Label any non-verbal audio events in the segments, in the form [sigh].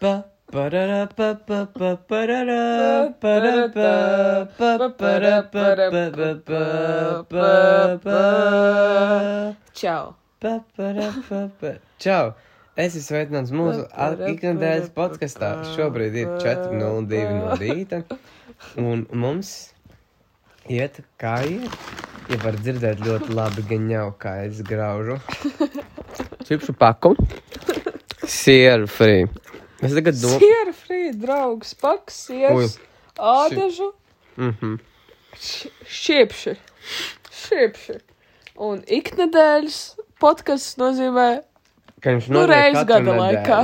pa, parara, pa, pa, pa, parara, para, pa, pa, para, pa, pa, pa, pa, pa, pa. Čau! Pa, para, pa, pa. Čau! Es esmu sveicināts mūsu ikdienas podkastā. Šobrīd ir 4.02 no rīta. Un mums iet kā iet. Ja var dzirdēt ļoti labi, gan jau kā es graužu. Čipšu paku. Sieru free. Es tagad domāju. Siera frī, draugs, paks, sieras, ādažu, Mhm. šiepši, šiepši. Un iknedēļas podkasts nozīmē Ka viņš nu reiz gada laikā.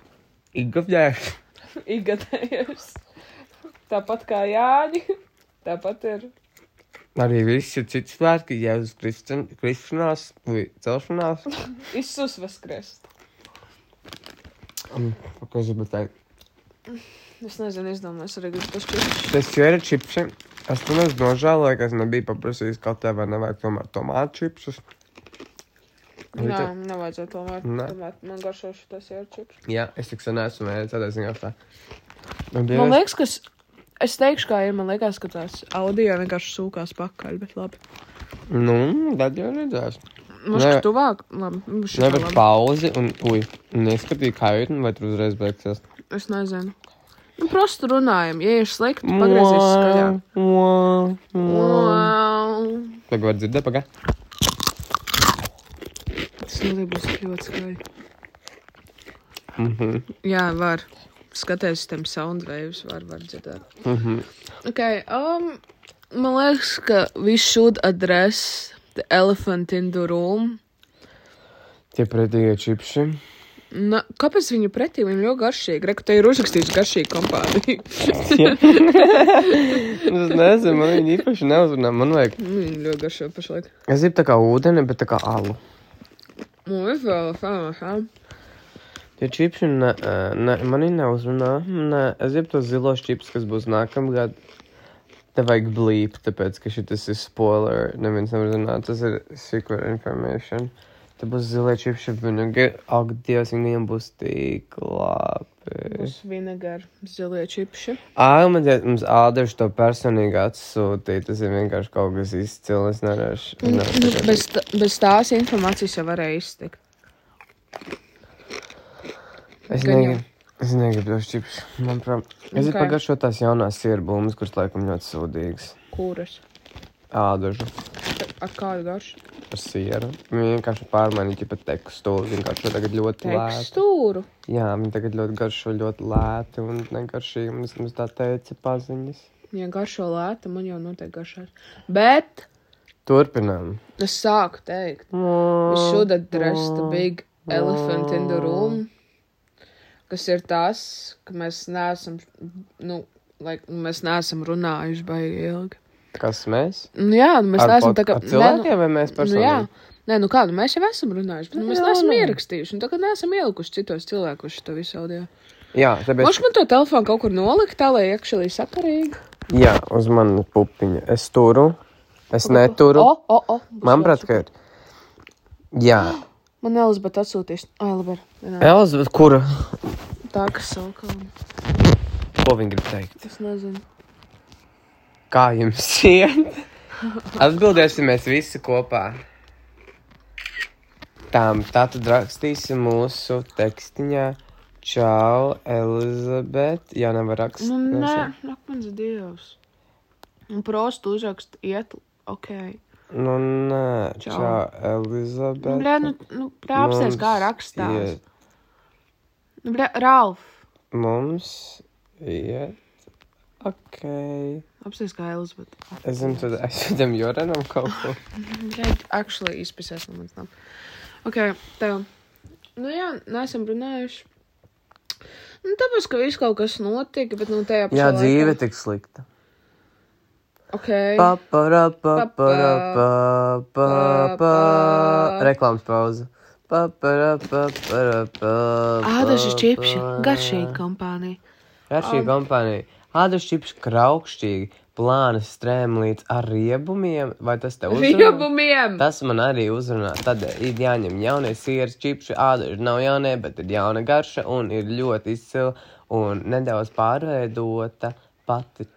[laughs] Ikgadēļ. Ikgadējais. Tāpat kā Jāņi, tāpat ir. Arī visi citi svētki, Jēzus vai celšanās. Isus vaskrēst. Um, Ko es? Es nezinu, izdomājos arī gribu pašķirt. Tas ir čipsi. Es to neesmu nožēloju, ka es nebiju paprasījis, kā tev vai nevajag tomēr tomātu čipsus. Jā, nevajadzētu tomēr. Ne. tomēr Man garšo šitas ierčips. Jā, es tik sen esmu mēģinājis tādā ziņā tā. Un Man liekas, ka es, es teikšu, kā ir. Man liekas, ka tās audio vienkārši sūkās pakaļ, bet labi. Nu, tad jau redzēs. Ir tuvāk, labi. nu, Nevar pauzi un, ui, neskatīju, kā ir, vai tur uzreiz beigsies. Es nezinu. Nu, prosti runājam. Ja ir slikti, pagriezīs skaļāk. Tagad var dzirdēt, pagā. Tas noteikti būs ļoti skaļi. Mhm. Jā, var. Skaties, tam sound waves var, var dzirdēt. Mhm. Ok, um, man liekas, ka we should address the elephant in the room. Tie pretīgie čipsi. Na, kāpēc viņu pretī? Viņa ļoti garšīga. Reku, te ir uzrakstīts garšīga kompānija. [laughs] Es nezinu, man viņa īpaši neuzrunā. Man vajag. Viņa ļoti garšīga pašlaik. Es gribu tā kā ūdeni, bet tā kā alu. Nu, es vēl fēnu. Tie čipsi, ne, ne, man viņa neuzrunā. Nē, es gribu tos zilos čipsus, kas būs nākamgad. Te vajag blīp, tāpēc, ka šis ir spoiler. Neviens nevar zināt, tas ir secret information. Te būs zilie čipsi, vinīgi. Ak, Dievs, viņiem būs tik labi. Būs vinegāri, zilie čipši. Ā, man te, mums ādaši to personīgi atsūtīja. Tas ir vienkārši kaut kas izcils. Es nevarēšu. Nu, nevarēšu bez, tā- bez tās informācijas jau varēja iztikt. Es negribu, es negribu tos čipsus. Manuprāt, es okay. Ok. pagājušo tās jaunās sierbūmas, kuras laikam ļoti sūdīgas. Kuras? Ādažu Ar kādu garšu? ar sieru. Viņi vienkārši pārmainīja pat tekstūru. Vienkārši tagad ļoti lēti. Tekstūru. Jā, viņi tagad ļoti garšo ļoti lēti un negaršīgi. Es mums tā teica paziņas. Ja garšo lēta, man jau noteikti garšās. Bet Turpinām. es sāku teikt, we should address the big elephant in the room. Kas ir tas, ka mēs neesam, nu, like, mēs neesam runājuši baigi ilgi. Kas mēs? Nu, jā, nu, mēs Ar neesam tā kā. cilvēkiem vai mēs Nu, jā. personīgi? Nē, nu kā, nu mēs jau esam runājuši, bet nu, mēs Jā, neesam nu. ierakstījuši. Un tagad neesam ielikuši citos cilvēkus to visu audio. Jā, tāpēc. Možeš man to telefonu kaut kur nolikt, tā lai iekšēlī sakarīgi? Jā, uz manas pupiņa. Es turu. Es neturu. O, o, o. būs Manuprāt, vēl ka ir. Jā. Man Elizabete atsūtīs. Ai, labi. Elizabete, kura? Tā, kas savu Ko viņa grib teikt? Es nezinu. Kā jums iet? Atbildēsim mēs visi kopā. Tām tātad rakstīsim mūsu tekstiņā. Čau, Elizabete. Jā, nevar rakstīt. Nu, nē, ak, mans dievs. Un prostu uzrakst iet, ok. Nu, nē. Čau. Nu, Elizabete. Bļā, nu, nu bļā, apstāties, kā Mums rakstās. iet- Nu, bļā, Ralf. Mums iet. Ok. Apstāties, kā Elizabete. Es zinu, tad es viņam Joranam kaut ko. [laughs] Jā, actually izpisēs no manas nav. Ok, tev. Nu jā, neesam runājuši. Nu, tāpēc, ka viss kaut kas notika, bet nu tajā pašā Jā, laikā- dzīve tik slikta. Ok. Pa, pa, ra, pa, pa, ra, pa, pa, pa. Reklāmas pauze. Pa, pa, ra, pa, pa, ra, pa, pa, Ādažas čipši, garšīga kompānija. Garšīga kompānija. Ādažas čipši kraukšķīgi. plānas strēmlīts ar riebumiem, vai tas tev uzrunā? Riebumiem! Tas man arī uzrunā. Tad ir jāņem jaunie sieras čipši, ādaži nav jaunie, bet ir jauna garša un ir ļoti izcila un nedaudz pārveidota pati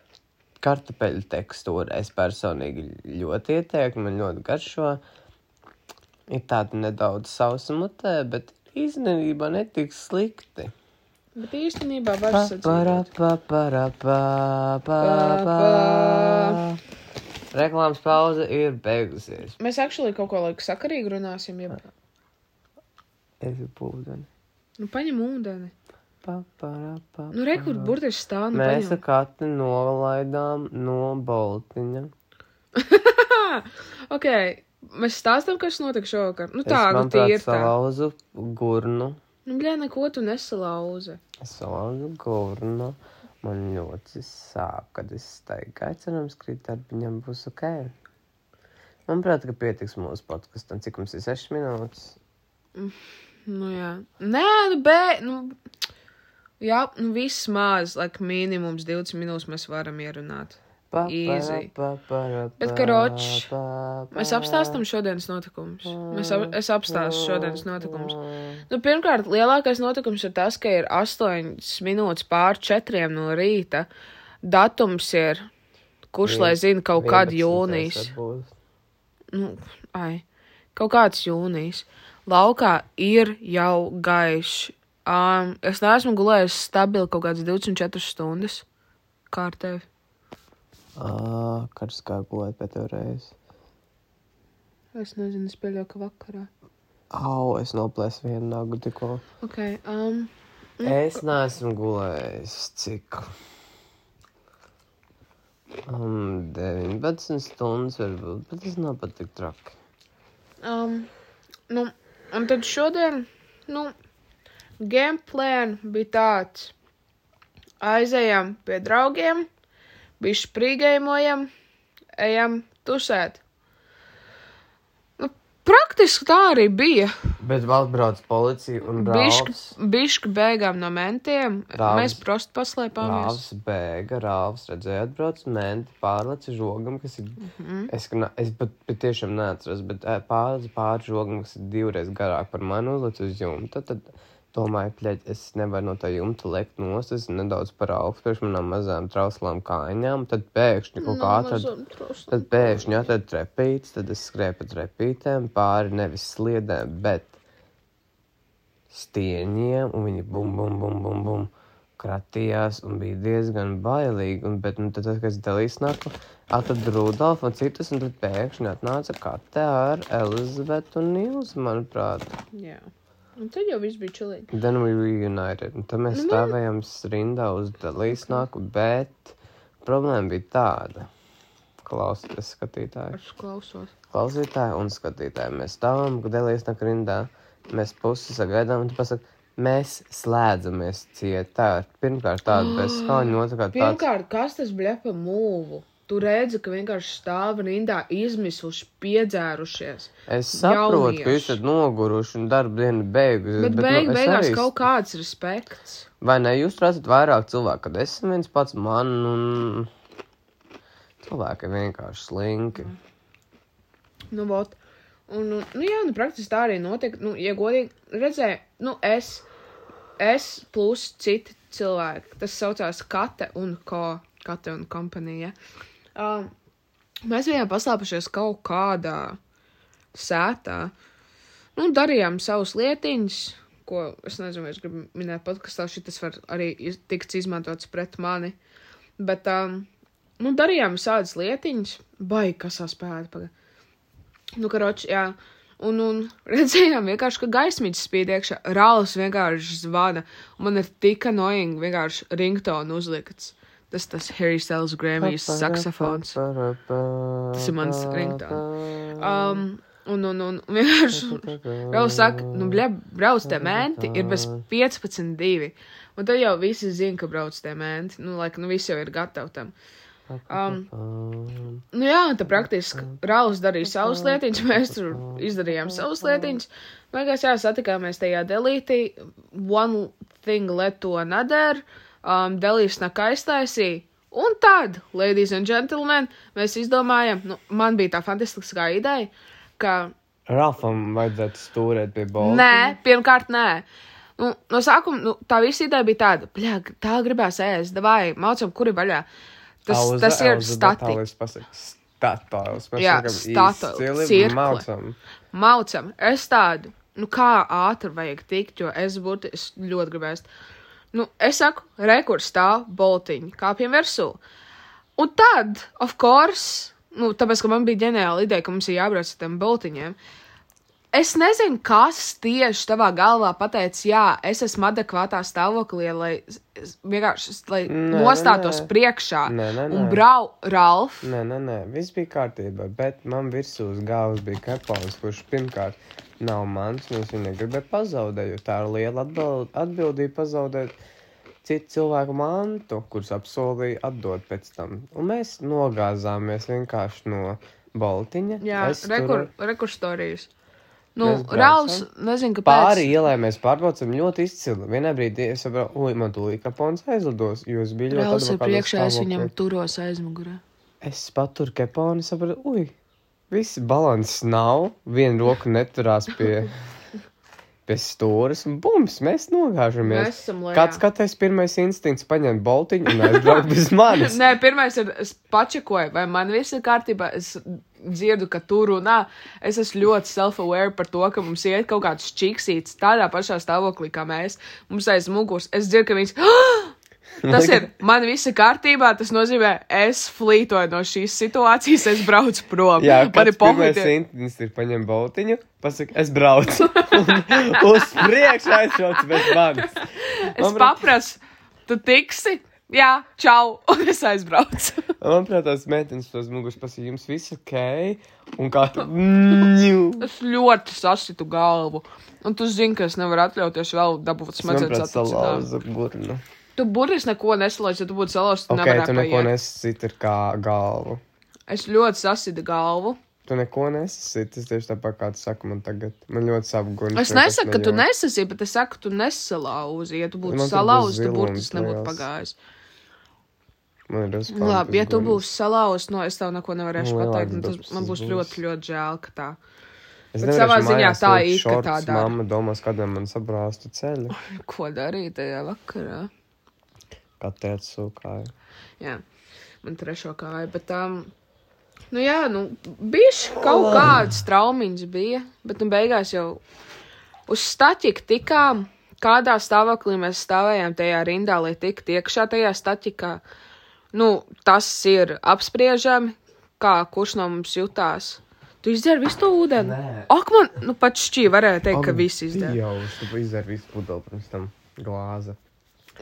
kartupeļu tekstūra. Es personīgi ļoti ieteiktu, man ļoti garšo. Ir tāda nedaudz sausa mutē, bet īstenībā netik slikti. Bet īstenībā var pa. Reklāmas pauze ir beigusies. Mēs actually kaut ko laiku sakarīgi runāsim, ja Es ir pūdeni. nu, paņem ūdeni. Nu, rekur, para. burtiski stāv. Nu, Mēs paņem. katru nolaidām no boltiņa. [laughs] ok, mēs stāstam, kas notika šovakar. Nu, tā, es, nu, manuprāt, tīri tā. salauzu gurnu. Nu, bļā, neko tu nesalauzi. Es salauzu gurnu. Man ļoti sāp, kad es staigāju. Cerams, ka darbiņam būs ok. Manuprāt, ka pietiks mūsu podkastam. Cik mums ir 6 minūtes? Nu, jā. Nē, nu, bē, nu. Jā, nu, viss maz, like, minimums 20 minūtes mēs varam ierunāt. Pa, Easy. pa, pa, Bet, karoč, Mēs apstāstam šodienas notikumus. Mēs ap, es apstāstu šodienas notikumus. Nu, pirmkārt, lielākais notikums ir tas, ka ir 8 minūtes pār 4 no rīta. Datums ir, kurš lai zina, kaut 11. jūnijas. Nu, ai, kaut kāds jūnijas. Laukā ir jau gaišs. Um, es neesmu gulējis stabili kaut kādas 24 stundas. Kā ar tevi? Kad es kā gulēju pēdējo reizi. Es nezinu, es pieļauju, ka vakarā. Au, es noplēsu vienu nagu tikko. Ok, um, Es neesmu gulējis cik. Um, 19 stundas varbūt, bet tas nav pat tik traki. Um, nu, un tad šodien, nu, game plan bija tāds. Aizejam pie draugiem, bišķi prīgējumojam, ejam tusēt. Nu, praktiski tā arī bija. Bet vēl brauc policija un rāvs. bišķi beigām no mentiem. Rāvs. Mēs prosti paslēpāmies. Rāvs bēga, rāvs redzēja, atbrauc menti, pārleci žogam, kas ir. Mm -hmm. Es, es pat, pat tiešām neatceros, bet pārleci pāri žogam, kas ir divreiz garāk par mani uzlicis uz jumta. Tad domāju, pļaļ, es nevaru no tā jumta lekt nost, es nedaudz par augstu priekš manām mazām trauslām kājām. Tad pēkšņi kaut kā atradu. Tad pēkšņi atradu trepītes, tad es skrēju pa trepītēm, pāri nevis sliedēm, bet stieņiem, un viņi bum, bum, bum, bum, bum kratījās, un bija diezgan bailīgi. Un, bet, nu, tad, kad es dalījos naku, atradu Rudolfu un citus, un tad pēkšņi atnāca kate ar Elizabetu un Nīls, manuprāt. Jā. Un tad jau viss bija čilīgi. Then we reunited, un tad mēs Nu, stāvējām rindā uz dalījos naku, bet problēma bija tāda. Klausieties, skatītāji. Es klausos. klausītāji un skatītāji. Mēs stāvam, nāk rindā, mēs pusi sagaidām, un tu pasaki, mēs slēdzamies ciet. Tā ir pirmkārt tāda bez skaņa, otrkārt tāds. Pirmkārt, kas tas bija pa mūvu? Tu redzi, ka vienkārši stāv rindā izmisuši, piedzērušies. Es saprotu, ka jaunieši. jūs esat noguruši un darba diena beigusies. Bet, bet nu, beig, es beigās arī- kaut kāds respekts. Vai ne, jūs redzat vairāk cilvēku, kad es esmu viens pats man un cilvēki vienkārši slinki. Nu, vot. Un, nu, nu, jā, nu, praktiski tā arī notika. Nu, ja godīgi, redzēju, nu, es, es plus citi cilvēki. Tas saucās Kate un Ko. Kate un kompanija. Um, mēs bijām paslēpušies kaut kādā sētā. Nu, darījām savus lietiņus, ko es nezinu, vai es gribu minēt podkastā. Šitas var arī tikt izmantots pret mani. Bet, um, nu, darījām savas lietiņas. Baigi, kas pagaidām. Nu, karoči, jā. Un, un redzējām vienkārši, ka gaismiņš spīd iekšā. Rāls vienkārši zvana. Man ir tik annoying vienkārši ringtone uzlikts. Tas tas Harry Styles Grammys saksofons. Tas ir mans ringtone. Um, un, un, un vienkārši Rauls saka, nu, bļa, brauc tie menti, ir bez 15,2. Un tad jau visi zina, ka brauc tie menti. Nu, laika, nu, visi jau ir gatavi tam. Um, Nu jā, tā praktiski Rāls darīja savus lietiņus, mēs tur izdarījām savus lietiņus. Beigās jā, satikāmies tajā delītī. One thing led to another. Um, Delīs nak aiztaisīja. Un tad, ladies and gentlemen, mēs izdomājam, nu, man bija tā fantastiskā ideja, ka. Ralfam vajadzētu stūrēt pie balva. Nē, pirmkārt, nē. Nu, no sākuma nu, tā visa ideja bija tāda, ka tā gribās ēst, vai mācām, kuri vaļā. Tas, auza, tas ir statiks. Statoils. Mēs Jā. Cirkli. Maucam. Maucam. Es tādu, nu kā ātri vajag tikt, jo es būtu, es ļoti gribēju. Nu, es saku, rekurs stāv boltiņi, kāpjam virsū. Un tad, of course, nu, tāpēc, ka man bija ģeniāla ideja, ka mums ir jābrauc ar tiem boltiņiem. Es nezinu, kas tieši tavā galvā pateica, jā, es esmu adekvātā stāvoklī, lai vienkārši lai nē, nostātos nē, nē. priekšā nē, nē, nē. un brau Ralf. Nē, nē, nē, viss bija kārtībā, bet man virsū uz galvas bija kapons, kurš pirmkārt nav mans, un es viņu negribēju pazaudēt, jo tā ir liela atbild, atbildība pazaudēt citu cilvēku mantu, kurus apsolīja atdot pēc tam. Un mēs nogāzāmies vienkārši no Baltiņa. Jā, rekur, tur... rekurstorijas. Nu, Rauls, nezinu, kāpēc. Pāri ielai mēs pārbraucam ļoti izcili. Vienā brīdī es saprotu, ui, man tūlīt kapons aizlidos, jo es biju ļoti Rauls ir priekšā, es viņam turos aizmugurē. Es paturu keponu, saprotu, ui, Visi balanss nav, viena roka neturās pie, [laughs] pie stūres, un bums, mēs nogāžamies. Mēs esam lejā. Kāds katrs pirmais instinkts paņemt boltiņu un aizbraukt bez [laughs] manis? Nē, pirmais ir, es pačekoju, vai man viss ir kārtībā, es dzirdu, ka tu runā. Es esmu ļoti self-aware par to, ka mums iet kaut kāds čiksīts tādā pašā stāvoklī kā mēs. Mums aiz muguras. Es dzirdu, ka viņas. [gasps] Tas ir, man viss kārtībā, tas nozīmē, es flītoju no šīs situācijas, es braucu prom. Jā, man ir pomēģis. Sintins ir paņem boltiņu, pasaka, es braucu. uz priekšu aizšauc bez manis. Es man paprasu, tu tiksi? Jā, čau, un es aizbraucu. Manuprāt, tās meitenes tos mugus pasaka, jums viss ok, un kā tu. es ļoti sasitu galvu, un tu zini, ka es nevaru atļauties vēl dabūt smadzenes attīstīt. Tu burtiski neko nesalauzi, ja tu būtu salauzis. Ok, tu neko nesasiti kā galvu. Es ļoti sasitu galvu. Tu neko nesasiti. Es tieši tāpat kā tu saki man tagad. Man ļoti guns. Es nesaku, ka tu nesasiti, bet es saku, tu nesalauzi. Ja tu būtu salauzis, tad burtiski nebūtu pagājis. Man ir uzspēlēts. Labi, ja tu būsi salauzis, no es tev neko nevarēšu nu, pateikt. Labi, tas, man būs ļoti, ļoti žēl, ka tā. Es bet savā ziņā tā ir, ka tā dara. Mamma domās, kādam man sabrāstu ceļu. [laughs] Ko darīt tajā vakarā? Kā tēta sūkāja. Jā, man trešo kāju, bet um, nu jā, nu, bišķi kaut oh. kādas traumiņas bija, bet nu beigās jau uz staķiku tikām, kādā stāvoklī mēs stāvējām tajā rindā, lai tiktu iekšā tajā staķikā. Nu, tas ir apspriežami, kā kurš no mums jutās. Tu izdzer visu to ūdeni? Nē. Ak, man, nu, pat šķī varēja teikt, Ak, ka viss izdzer. Jā, tu izdzer visu pudeli pirms tam glāzi.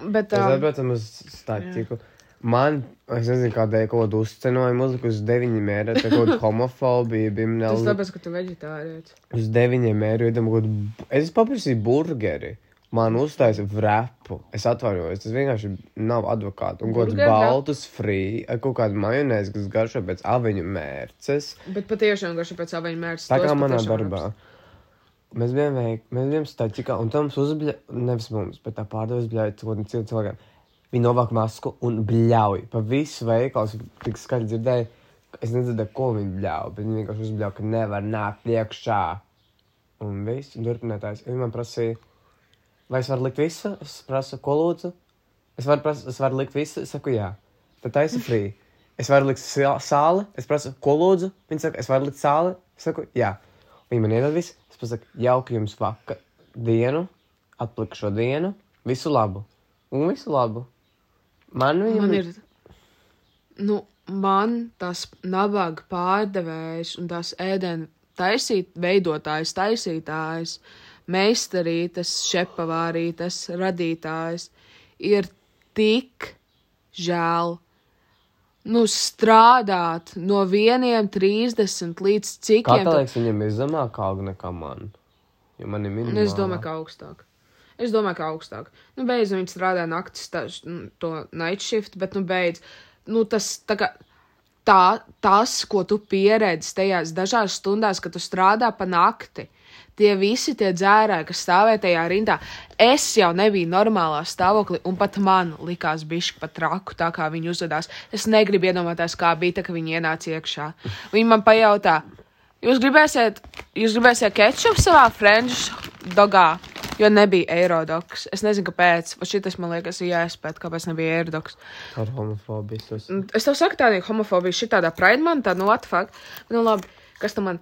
Bet, um, es atbraucu uz statiku. Man, es nezinu, kādēļ kaut kādu uzcenojumu uzliku uz 9 mēru, tā kaut kāda [laughs] homofobija bija. Tas tāpēc, ka tu veģetārietis. Uz 9 mēru, iedam kaut kādu, es paprasīju burgeri. Man uztaisa vrepu. Es atvainojos, tas vienkārši nav advokāts. Un kaut kāds baltus free, ar kaut kādu majonēzi, kas garšo pēc aviņu mērces. Bet patiešām garšo pēc aviņu mērces. Tā kā manā darbā. Apst. Mēs bijām veik, mēs bijām staķikā, un tam uzbļauj, nevis mums, bet tā pārdevis bļauj cilvēkiem. Viņi novāk masku un bļauj pa visu veikalu, tik skaļi dzirdēju, es nedzirdēju, ko viņi bļauj, bet viņi vienkārši uzbļauj, ka nevar nākt iekšā. Un viss, un turpinātājs, viņi man prasīja, vai es varu likt visu, es prasu, ko lūdzu. Es varu, prasu, es varu likt visu, es saku, jā. Tad taisa free. Es varu likt sāli, es prasu, ko lūdzu. Viņi saka, es varu likt sāli, es saku, jā. Viņi man iedod visu. Es pasaku, jauka jums vakar dienu, atlikšo dienu, visu labu. Un visu labu. Man viņa man ir. Nu, man tas nabaga pārdevējs un tās ēdienas taisīt, veidotājs, taisītājs, meistarītes, šepavārītes, radītājs ir tik žēl nu, strādāt no 1,30 līdz cik. Kā tā liekas, viņam ir zemāka alga nekā man? Jo man ir minimāla. Es domāju, ka augstāk. Es domāju, ka augstāk. Nu, beidz, viņi strādā naktis, tā, nu, to night shift, bet, nu, beidz. Nu, tas tā kā. Tā, tas, ko tu pieredzi tajās dažās stundās, kad tu strādā pa nakti, tie visi tie dzērāji, kas stāvēja tajā rindā, es jau nebiju normālā stāvoklī, un pat man likās bišķi pat traku, tā kā viņi uzvedās. Es negribu iedomāties, kā bija, tā, ka viņi ienāca iekšā. Viņi man pajautā, jūs gribēsiet, jūs gribēsiet kečupu savā franču dogā? Jo nebija eirodoks. Es nezinu, kāpēc. Šis man liekas, ir jāizpēt, kāpēc nebija eirodoks. Ar homofobiju. Tas... Es tev saku, tāda homofobija, šī tāda pride man, tā, nu, fuck. Nu, labi, kas tam man.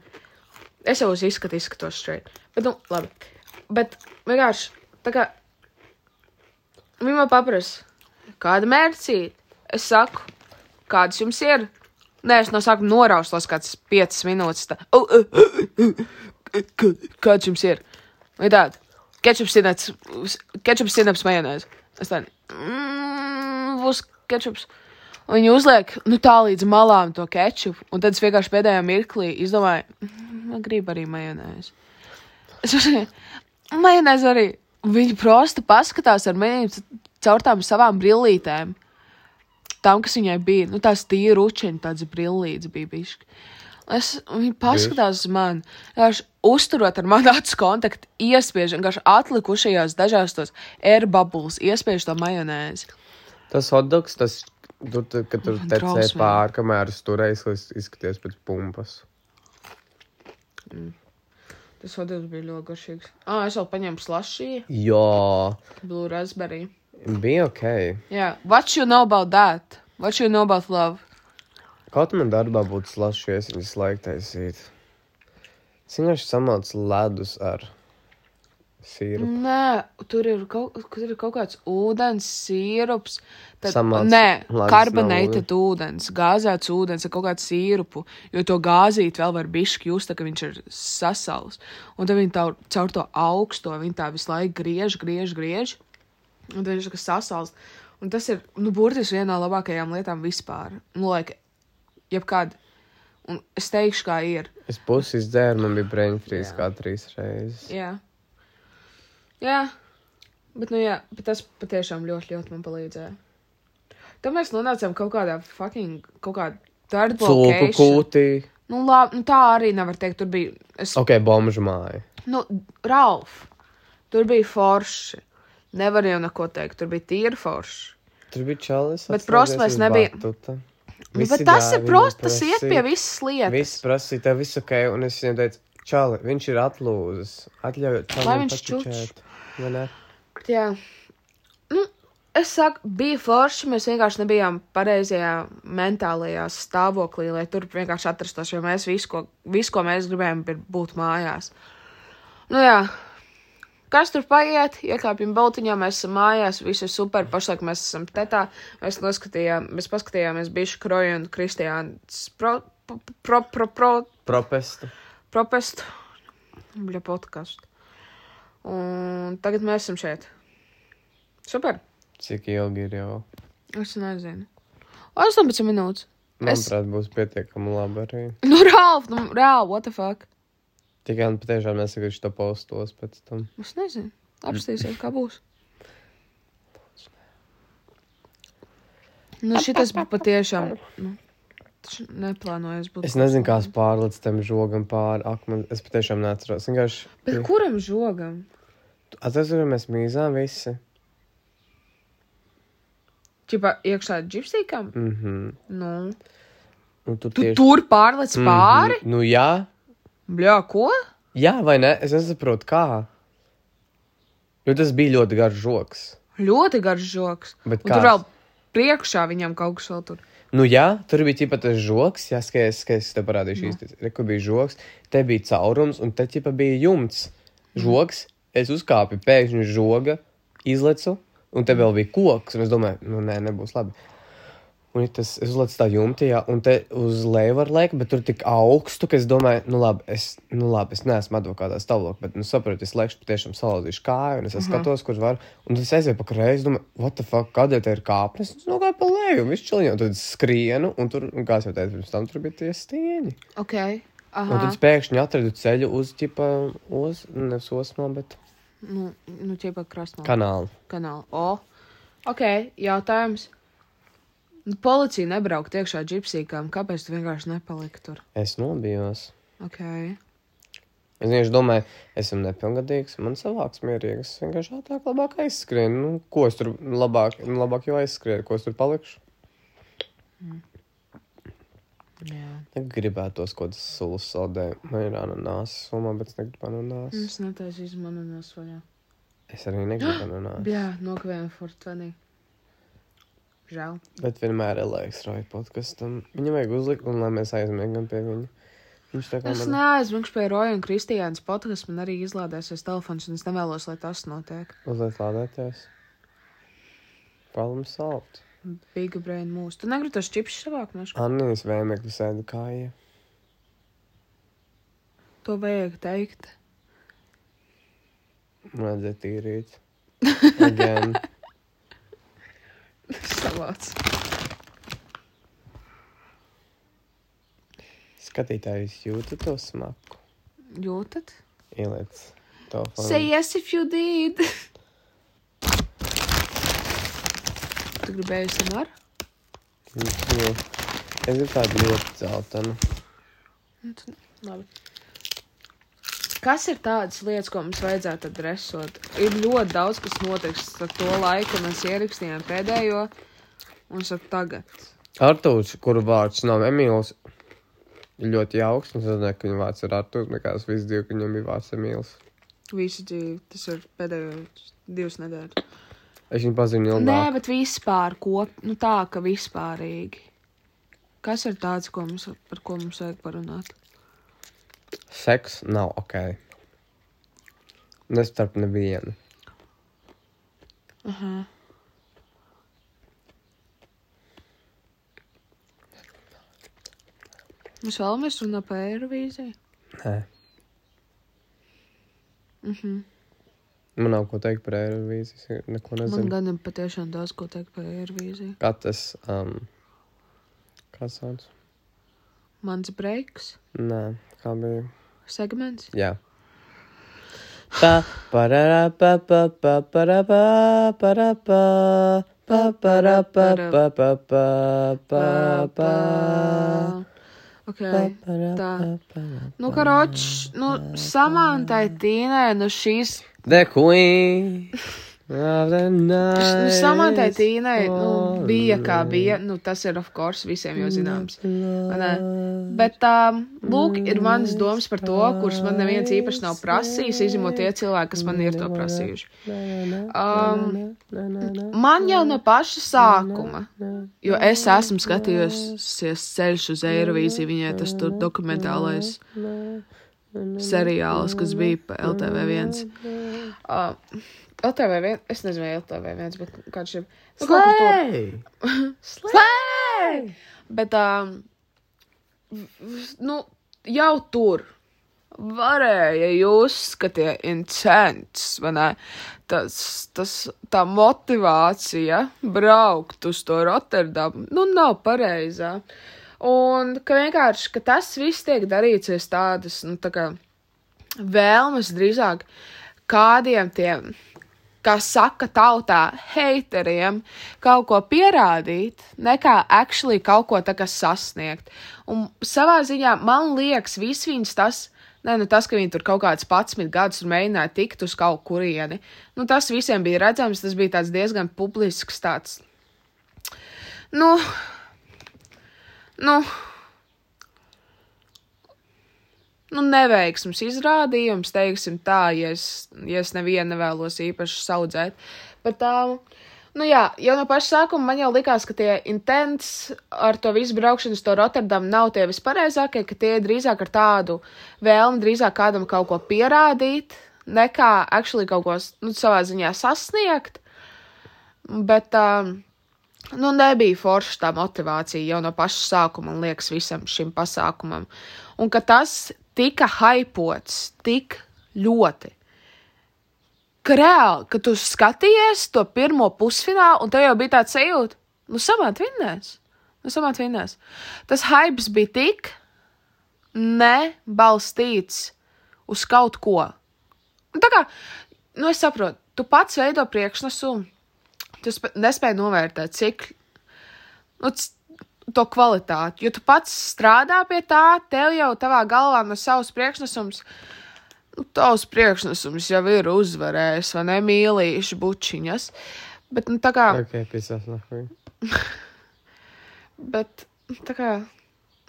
Es jau uz izskatu izskatos straight. Bet, nu, labi. Bet vienkārši, tā kā. Viņa man paprasa, kāda mērķīte? Es saku, kādas jums ir? Nē, es no sākuma noraustos kāds 5 minūtes. Tā. Oh, uh, uh, uh, kāds jums ir? Vai tāda? Ketčups, sinaps, ketčups, sinaps, majonēs. Es tādu, mmm, būs ketčups. Un viņi uzliek, nu tā līdz malām to ketčupu. Un tad es vienkārši pēdējā mirklī izdomāju, man grib arī majonēs. Es uzsāku, majonēs arī. Viņi prosti paskatās ar maniem caur tām savām brillītēm. Tām, kas viņai bija, nu tās tīri ručiņi, tāds brillīts bija bišķi. Es, viņi paskatās uz mani, vienkārši uzturot ar mani acu kontaktu, iespiež vienkārši atlikušajās dažās tos airbubbles, iespiež to majonēzi. Tas hotdogs, tas, tu, kad tur drausmīgi. pāri, kamēr es turēju, lai es izskaties pēc pumpas. Tas hotdogs bija ļoti garšīgs. Ah, es vēl paņēmu slašiju, Jā, blue raspberry. bija ok. Yeah, what you know about that? What you know about love? Kaut man darbā būtu slašies, viņas laik taisīt. Es vienkārši samalcu ledus ar sīru. Nē, tur ir kaut, tur ir kaut kāds ūdens, sīrups. Tad, Samalts nē, ledus karbonēta ūdens, gāzēts ūdens ar kaut kādu sīrupu, jo to gāzīt vēl var bišķi just, tā, ka viņš ir sasals. Un tad viņi tā, caur to augsto, viņi tā visu laiku griež, griež, griež, un tad viņš ir sasals. Un tas ir, nu, burtiski viena no labākajām lietām vispār. Nu, like, jebkāda. Un es teikšu, kā ir. Es pusi izdzēru, man bija brain freeze kā trīs reizes. Jā. Jā. Bet, nu, jā, bet tas patiešām ļoti, ļoti man palīdzēja. Tad mēs nonācām kaut kādā fucking, kaut kādā third Cūku location. kūtī. Nu, labi, nu, tā arī nevar teikt. Tur bija, es, Ok, bomžu māja. nu, Ralf, tur bija forši. Nevar jau neko teikt, tur bija tīri forši. Tur bija čalis. Bet prosti mēs nebija- Nu, bet tas ir prosti, tas iet pie visas lietas. Viss prasīja, tev viss ok, un es viņam teicu, čali, viņš ir atlūzis. Atļauj, čalim Lai viņš pačučēt. Vai ne? Jā. Nu, es saku, bija forši. Mēs vienkārši nebijām pareizajā mentālajā stāvoklī, lai tur vienkārši atrastos. Jo mēs visu, ko, visu, ko mēs gribējām, bija būt mājās. Nu, jā. Kas tur paiet? Iekāpjam baltiņā, mēs esam mājās, viss ir super. Pašlaik mēs esam tetā. Mēs noskatījām, mēs paskatījāmies bišu kroju un Kristiāns pro, pro, pro, pro, pro, Propestu. Propestu. Bļa podkastu. Un tagad mēs esam šeit. Super. Cik ilgi ir jau? Es nezinu. 18 minūtes. Es- Manuprāt, būs pietiekami labi arī. [laughs] Nu, Rāf, nu, reāli, what the fuck? Tikai un patiešām nesaku to postos pēc tam. Es nezinu. Apstīsies, kā būs. Nu, šitas patiešām. Nu, taču neplānojas būt. Es nezinu, kā es pārlicu tam žogam pāri akmeni. Es patiešām neatceros. Vienkārši. Bet kuram žogam? Atceros, mēs mīzām visi. Čipa iekšā džipsīkam? Mhm. Nu. Un tu Tu tieši. tur pārlec Mhm. pāri? Nu jā. Bļā, ko? Jā vai ne? Es nesaprotu, kā. Jo tas bija ļoti garš žoks. Ļoti garš žoks. Bet kāds? tur vēl priekšā viņam kaut kas vēl tur. Nu, jā, tur bija tikai tas žoks, jā, skaties, ka es te parādīšu īsti. Re, kur bija žoks, te bija caurums, un te tikai bija jumts. Žoks, es uzkāpu pēkšņi uz žoga, izlecu, un te vēl bija koks, un es domāju, nu, nē, nebūs labi. Un ja tas, es uzlecu tā jumtī, jā, un te uz leju var liekt, bet tur tik augstu, ka es domāju, nu, labi, es, nu, labi, es neesmu advokātā stāvoklī, bet, nu, saprotu, es lekšu, patiešām salauzīšu kāju, un es uh -huh. skatos, kur var, un tas aizēja pa kreisi, domāju, what the fuck, kādēļ te ir kāpnes? Es nogāju pa leju, un viss čiliņo, un tad skrienu, un tur, un kā jau teicu, pirms tam tur bija tie stieņi. Ok. Un Aha. tad es pēkšņi atradu ceļu uz, ķipa, uz, nevis osmā, bet Nu, nu ķipa krastmā. kanālu. kanālu. O, ok, jautājums. Nu, policija nebraukt iekšā džipsīkām, kāpēc tu vienkārši nepaliki tur? Es nobijos. Ok. Es vienkārši domāju, esmu nepilngadīgs, man savāks mierīgs. Es vienkārši ātrāk, labāk aizskrienu. Nu, ko es tur labāk, labāk jau aizskrienu, ko es tur palikšu. Jā. Es gribētos kaut kādas sulas saldējumu. Man ir ananās summa, bet es negribu ananās. Es netaisīšu manu nosvaļā. Es arī negribu ananās. [gasps] Jā, nokavējam Fortvenī. Žēl. Bet vienmēr ir laiks Roja podkastam. Viņam vajag uzlikt, un lai mēs aizmiegam pie viņa. Viņš tā kā Es man... neaizmigšu pie Roja un Kristīnas podkāstu. Man arī izlādēsies telefons, un es nevēlos, lai tas notiek. Uzliek lādēties. Problem solved. Big brain mūsu. Tu negribi tos čips savākt no šā? Annijas vēmekļu sēda kāja. To vajag teikt. Man vajadzēja tīrīt. [laughs] Again. [laughs] Savāds. Skatītājs jūta to smaku. Jūtat? Ieliec to Say yes if you did. Tu gribēji samar? Jo. Es gribu tādu ļoti dzeltenu. Nu, Labi. Kas ir tādas lietas, ko mums vajadzētu adresot? Ir ļoti daudz, kas notiks ar to laiku, kad mēs ierakstījām pēdējo un ar tagad. Artūrs, kuru vārds nav Emīls, ir ļoti jauks. Es zinu, ka viņa vārds ir Artūrs, nekā es visu dzīvi, ka viņam bija vārds Emīls. Visu dzīvi, tas ir pēdējo divas nedēļas. Es viņu pazinu Nē, ilgāk. bet vispār, kop, nu tā, ka vispārīgi. Kas ir tāds, ko mums, par ko mums vajag parunāt? Seks nav ok. Ne starp nevienu. Aha. Mēs vēlamies runāt par Eirovīziju. Nē. Mhm. Man nav ko teikt par Eirovīziju. Neko Man nezinu. gan ir patiešām daudz ko teikt par Eirovīziju. Katrs, um, kā sauc? Mans breiks, Nē, kā bija? segments. Jā. Pa, parara, pa, pa, pa, para, pa, para, pa, pa, para, pa, pa, pa, pa, pa, pa, Ok, pa, para, tā. Nu, karoč, nu, samantai tīnai, nu šīs, The queen [laughs] the nu, samantai tīnai, nu, bija kā bija, nu, tas ir, of course, visiem jau zināms. ne? Bet, um, lūk, ir manas domas par to, kuras man neviens īpaši nav prasījis, izņemot tie cilvēki, kas man ir to prasījuši. Um, man jau no paša sākuma, jo es esmu skatījusies ceļš uz Eirovīziju, viņai tas tur dokumentālais seriāls, kas bija pa LTV1. Uh, LTV1, es nezinu, vai LTV1, bet kāds. Nu, kaut kur tur. [laughs] Slēj! Bet, um, nu, jau tur varēja jūs skatīties intens, vai ne? Tas, tas, tā motivācija braukt uz to Rotterdamu, nu, nav pareizā. Un ka vienkārši, ka tas viss tiek darīts aiz tādas, nu, tā kā vēlmes drīzāk kādiem tiem, kā saka tautā, hateriem kaut ko pierādīt, nekā actually kaut ko tā kā sasniegt. Un savā ziņā man liekas, viss viņas tas, ne, nu tas, ka viņi tur kaut kāds 11 gadus mēģināja tikt uz kaut kurieni, nu tas visiem bija redzams, tas bija tāds diezgan publisks tāds, nu, nu, nu, neveiksms izrādījums, teiksim tā, ja es, ja es nevienu nevēlos īpaši saudzēt. Bet tā, nu jā, jau no paša sākuma man jau likās, ka tie intents ar to visu braukšanu uz to Rotterdamu nav tie vispareizākie, ka tie drīzāk ar tādu vēlmi, drīzāk kādam kaut ko pierādīt, nekā actually kaut ko, nu, savā ziņā sasniegt. Bet, um, nu, nebija forša tā motivācija jau no paša sākuma, man liekas, visam šim pasākumam. Un ka tas tika hypots tik ļoti. Ka reāli, kad tu skaties to pirmo pusfinālu, un tev jau bija tāds sajūta, nu, samāt vinnēs. Nu, samāt vinnēs. Tas hypes bija tik nebalstīts uz kaut ko. Un tā kā, nu, es saprotu, tu pats veido priekšnesumu, tu sp- nespēji novērtēt, cik nu, to kvalitāti. Jo tu pats strādā pie tā, tev jau tavā galvā no savas priekšnesums nu, tavs priekšnesums jau ir uzvarējis, vai ne, mīlīši bučiņas. Bet, nu, tā kā, Ok, pisās [laughs] bet, tā kā,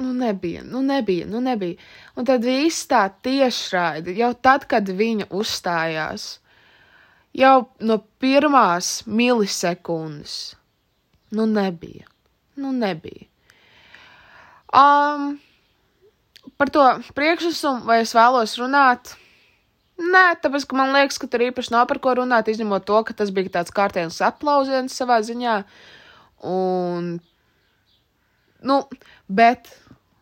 nu, nebija, nu, nebija, nu, nebija. Un tad viss tā tiešraidi, jau tad, kad viņa uzstājās, jau no pirmās milisekundes, nu, nebija, nu, nebija. Um, par to priekšnesumu, vai es vēlos runāt? Nē, tāpēc, ka man liekas, ka tur īpaši nav par ko runāt, izņemot to, ka tas bija tāds kārtējs aplausiens savā ziņā. Un, nu, bet,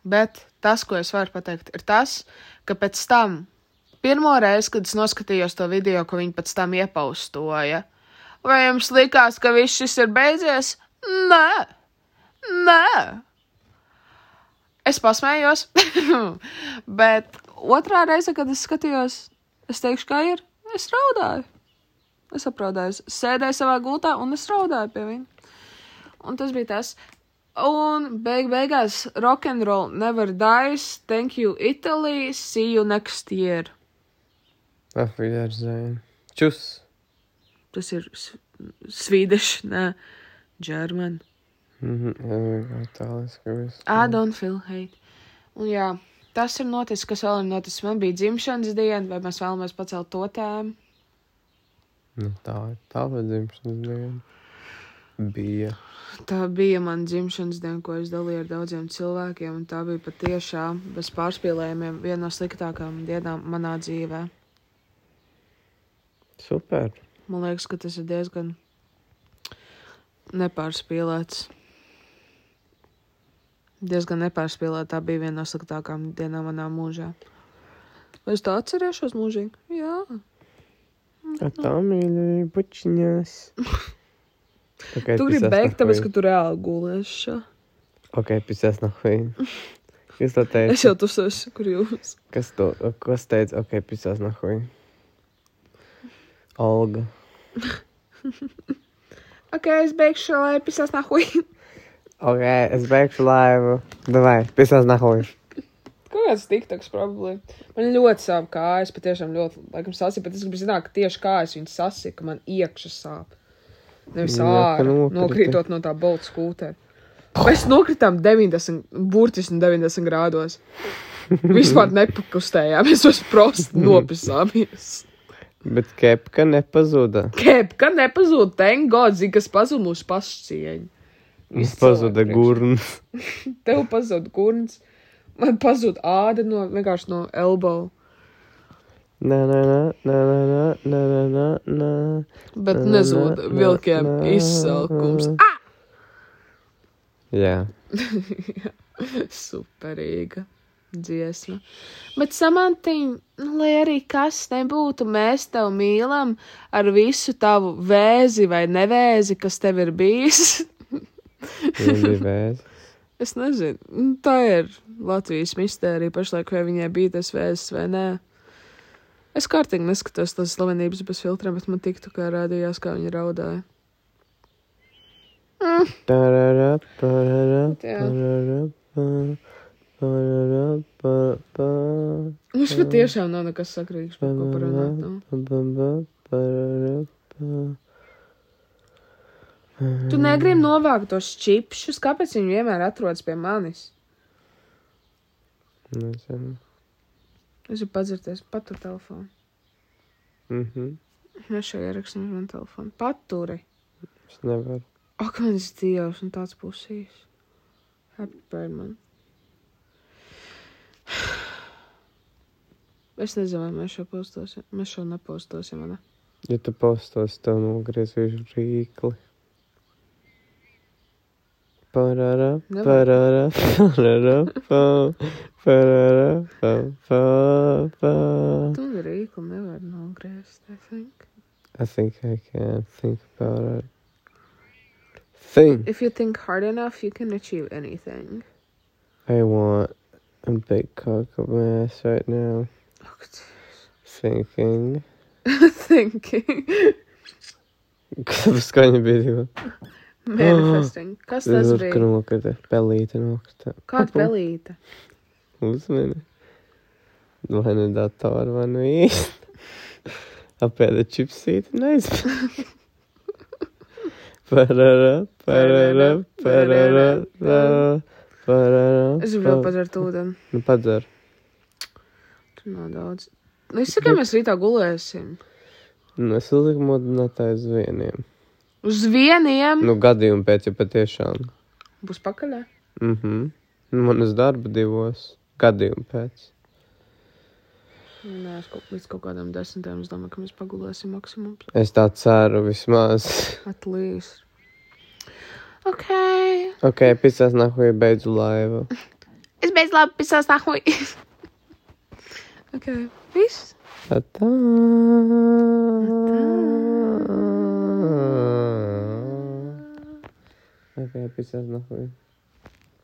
bet tas, ko es varu pateikt, ir tas, ka pēc tam, pirmo reizi, kad es noskatījos to video, ko viņi pēc tam iepaustoja, vai jums likās, ka viss šis ir beidzies? Nē, nē. Es pasmējos, [laughs] bet otrā reize, kad es skatījos, es teikšu, kā ir. Es raudāju. Es apraudāju. Sēdēju savā gultā un es raudāju pie viņa. Un tas bija tas. Un beig beigās rock and roll never dies. Thank you, Italy. See you next year. Wiedersehen. Tschüss. Tas ir s- Swedish, ne, Mhm, jā, itāliski viss. I don't feel hate. Un jā, tas ir noticis, kas vēl ir noticis. Man bija dzimšanas diena, vai mēs vēlamies pacelt to tēmu? Nu, tā ir tava dzimšanas diena. Bija. Tā bija mana dzimšanas diena, ko es dalīju ar daudziem cilvēkiem, un tā bija patiešām bez pārspīlējumiem viena no sliktākām dienām manā dzīvē. Super. Man liekas, ka tas ir diezgan nepārspīlēts. Diezgan nepārspīlēta. Tā bija viena no sliktākām dienām manā mūžā. Vai es tā atcerēšos mūžīgi? Jā. A tā mīļi bučiņās. [laughs] Tu gribi beigt, tāpēc, ka tu reāli gulēsi. Ok, pisās nahuj. Kas to teica? Es jau tu esmu, kur jūs. Kas to, kas teica? Ok, pisās nahuj. Olga. [laughs] Ok, es beigšu šo laipu, pisās nahuj. Ok, es beigšu laivu. Davai, pisās nahuj. Kaut kāds tiktoks problēma. Man ļoti sāp kājas, patiešām ļoti, laikam, sasīja, bet es gribu zināt, ka tieši kājas viņas sasīja, ka man iekšā sāp. Nevis Jā, ārā, nokrītot no tā bolta skūtera. Mēs nokritām 90, burtiski 90 grādos. Vispār nepakustējāmies, mēs prosti [laughs] nopisāmies. Bet kepka nepazuda. Kepka nepazūd, thank God, zini, kas pazūd mūsu pašcieņu. Visi Pazuda gurns. Tev pazūd gurns, man pazūd āda no vienkārši no elbow. Nā, nā, nā, nā, nā, nā, nā, nā, nā. Bet nezūd vilkiem izsalkums. nā. Jā. [laughs] Superīga dziesma. Bet samantiņ, nu, lai arī kas nebūtu, mēs tev mīlam ar visu tavu vēzi vai nevēzi, kas tev ir bijis. [laughs] Es nezinu, nu, tā ir Latvijas mistērija pašlaik, vai viņai bija tas vēzis vai nē. Es kārtīgi neskatos tās slavenības bez filtriem, bet man tiktu, kā rādījās, kā viņa raudāja. Mm. Tarara, parara, parara, pa, parara, pa, pa, Mums patiešām nav nekas sakrīgs, par ko parunāt. Nu. Pa. Tu negribi novākt tos čipšus, kāpēc viņi vienmēr atrodas pie manis? Nezinu. Es gribu padzirties, patur telefonu. Mhm. Mēs šeit ierakstām uz manu telefonu. Paturi. Es nevaru. Ak, mans dievs, un tāds pusīs. Happy birthday man. Es nezinu, vai mēs šo postosim. Mēs šo nepostosim, vai ne? Ja tu postos, tev nogriezīšu rīkli. [laughs] Nogriezt, I think. I think I can think about it. Think. If you think hard enough, you can achieve anything. I want a big cock of my ass right now. Oh, Thinking. [laughs] Thinking. Kāpēc skaņa bija divi? Manifesting. Kas tas Tur, bija? nokrita, pelīte nokrita. Kāda pelīte? Uzmini. Vai nu datoru, vai nu īsti. Apēda čipsīti, neizpēda. [laughs] Parara, parara, parara, parara. Es gribu padzert ūdeni. Nu, padzer. Tur nav daudz. Nu, es saku, ka mēs rītā gulēsim. Nu, es uzliku modinātāju uz vieniem. Uz vieniem Nu, gadījumu pēc, ja patiešām. būs pakaļ. Mhm. Nu, man uz darba divos. Gadījumu pēc. Nē, es kaut, līdz kaut kādam desmitiem es domāju, ka mēs pagulēsim maksimums. Es tā ceru vismaz. Atlīs. Ok. ok, pisās nahuj beidzu laivu. [laughs] Es beidz labi pisās nahuj. [laughs] ok. Viss. Atā. Ok, pisās nahuj.